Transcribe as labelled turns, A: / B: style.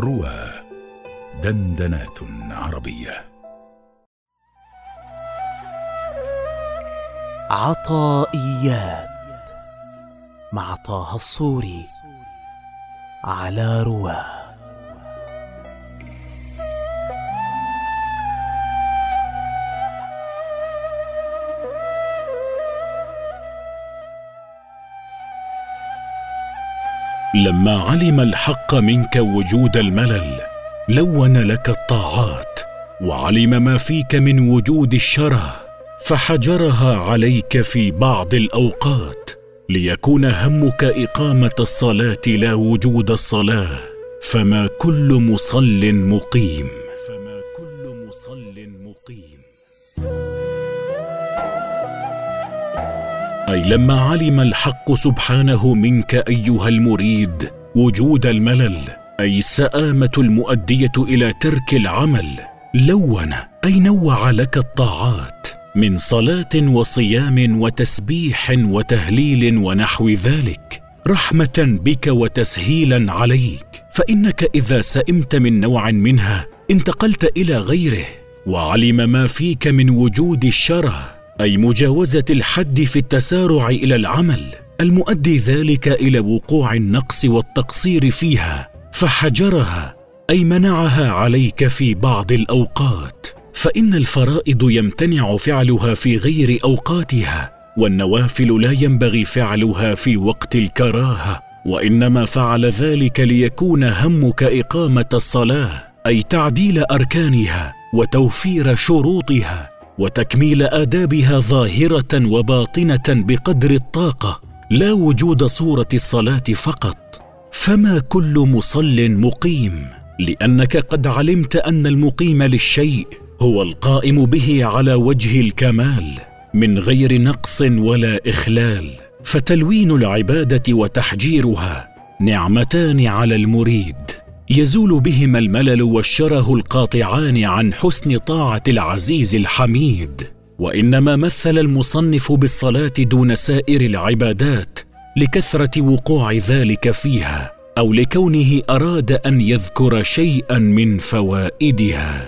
A: روى دندنات عربية.
B: عطائيات مع طه الصوري على رواه
A: لما علم الحق منك وجود الملل لون لك الطاعات وعلم ما فيك من وجود الشره فحجرها عليك في بعض الأوقات ليكون همك إقامة الصلاة لا وجود الصلاة فما كل مصل مقيم فما كل مصل مقيم. أي لما علم الحق سبحانه منك أيها المريد وجود الملل أي السامه المؤدية إلى ترك العمل لون أي نوع لك الطاعات من صلاة وصيام وتسبيح وتهليل ونحو ذلك رحمة بك وتسهيلا عليك. فإنك إذا سئمت من نوع منها انتقلت إلى غيره وعلم ما فيك من وجود الشره أي مجاوزة الحد في التسارع إلى العمل. المؤدي ذلك إلى وقوع النقص والتقصير فيها فحجرها أي منعها عليك في بعض الأوقات. فإن الفرائض يمتنع فعلها في غير أوقاتها والنوافل لا ينبغي فعلها في وقت الكراهة وإنما فعل ذلك ليكون همك إقامة الصلاة أي تعديل أركانها وتوفير شروطها. وتكميل آدابها ظاهرة وباطنة بقدر الطاقة لا وجود صورة الصلاة فقط. فما كل مصل مقيم؟ لأنك قد علمت أن المقيم للشيء هو القائم به على وجه الكمال من غير نقص ولا إخلال. فتلوين العبادة وتحجيرها نعمتان على المريد. يزول بهما الملل والشره القاطعان عن حسن طاعة العزيز الحميد. وإنما مثل المصنف بالصلاة دون سائر العبادات لكثرة وقوع ذلك فيها أو لكونه أراد أن يذكر شيئا من فوائدها.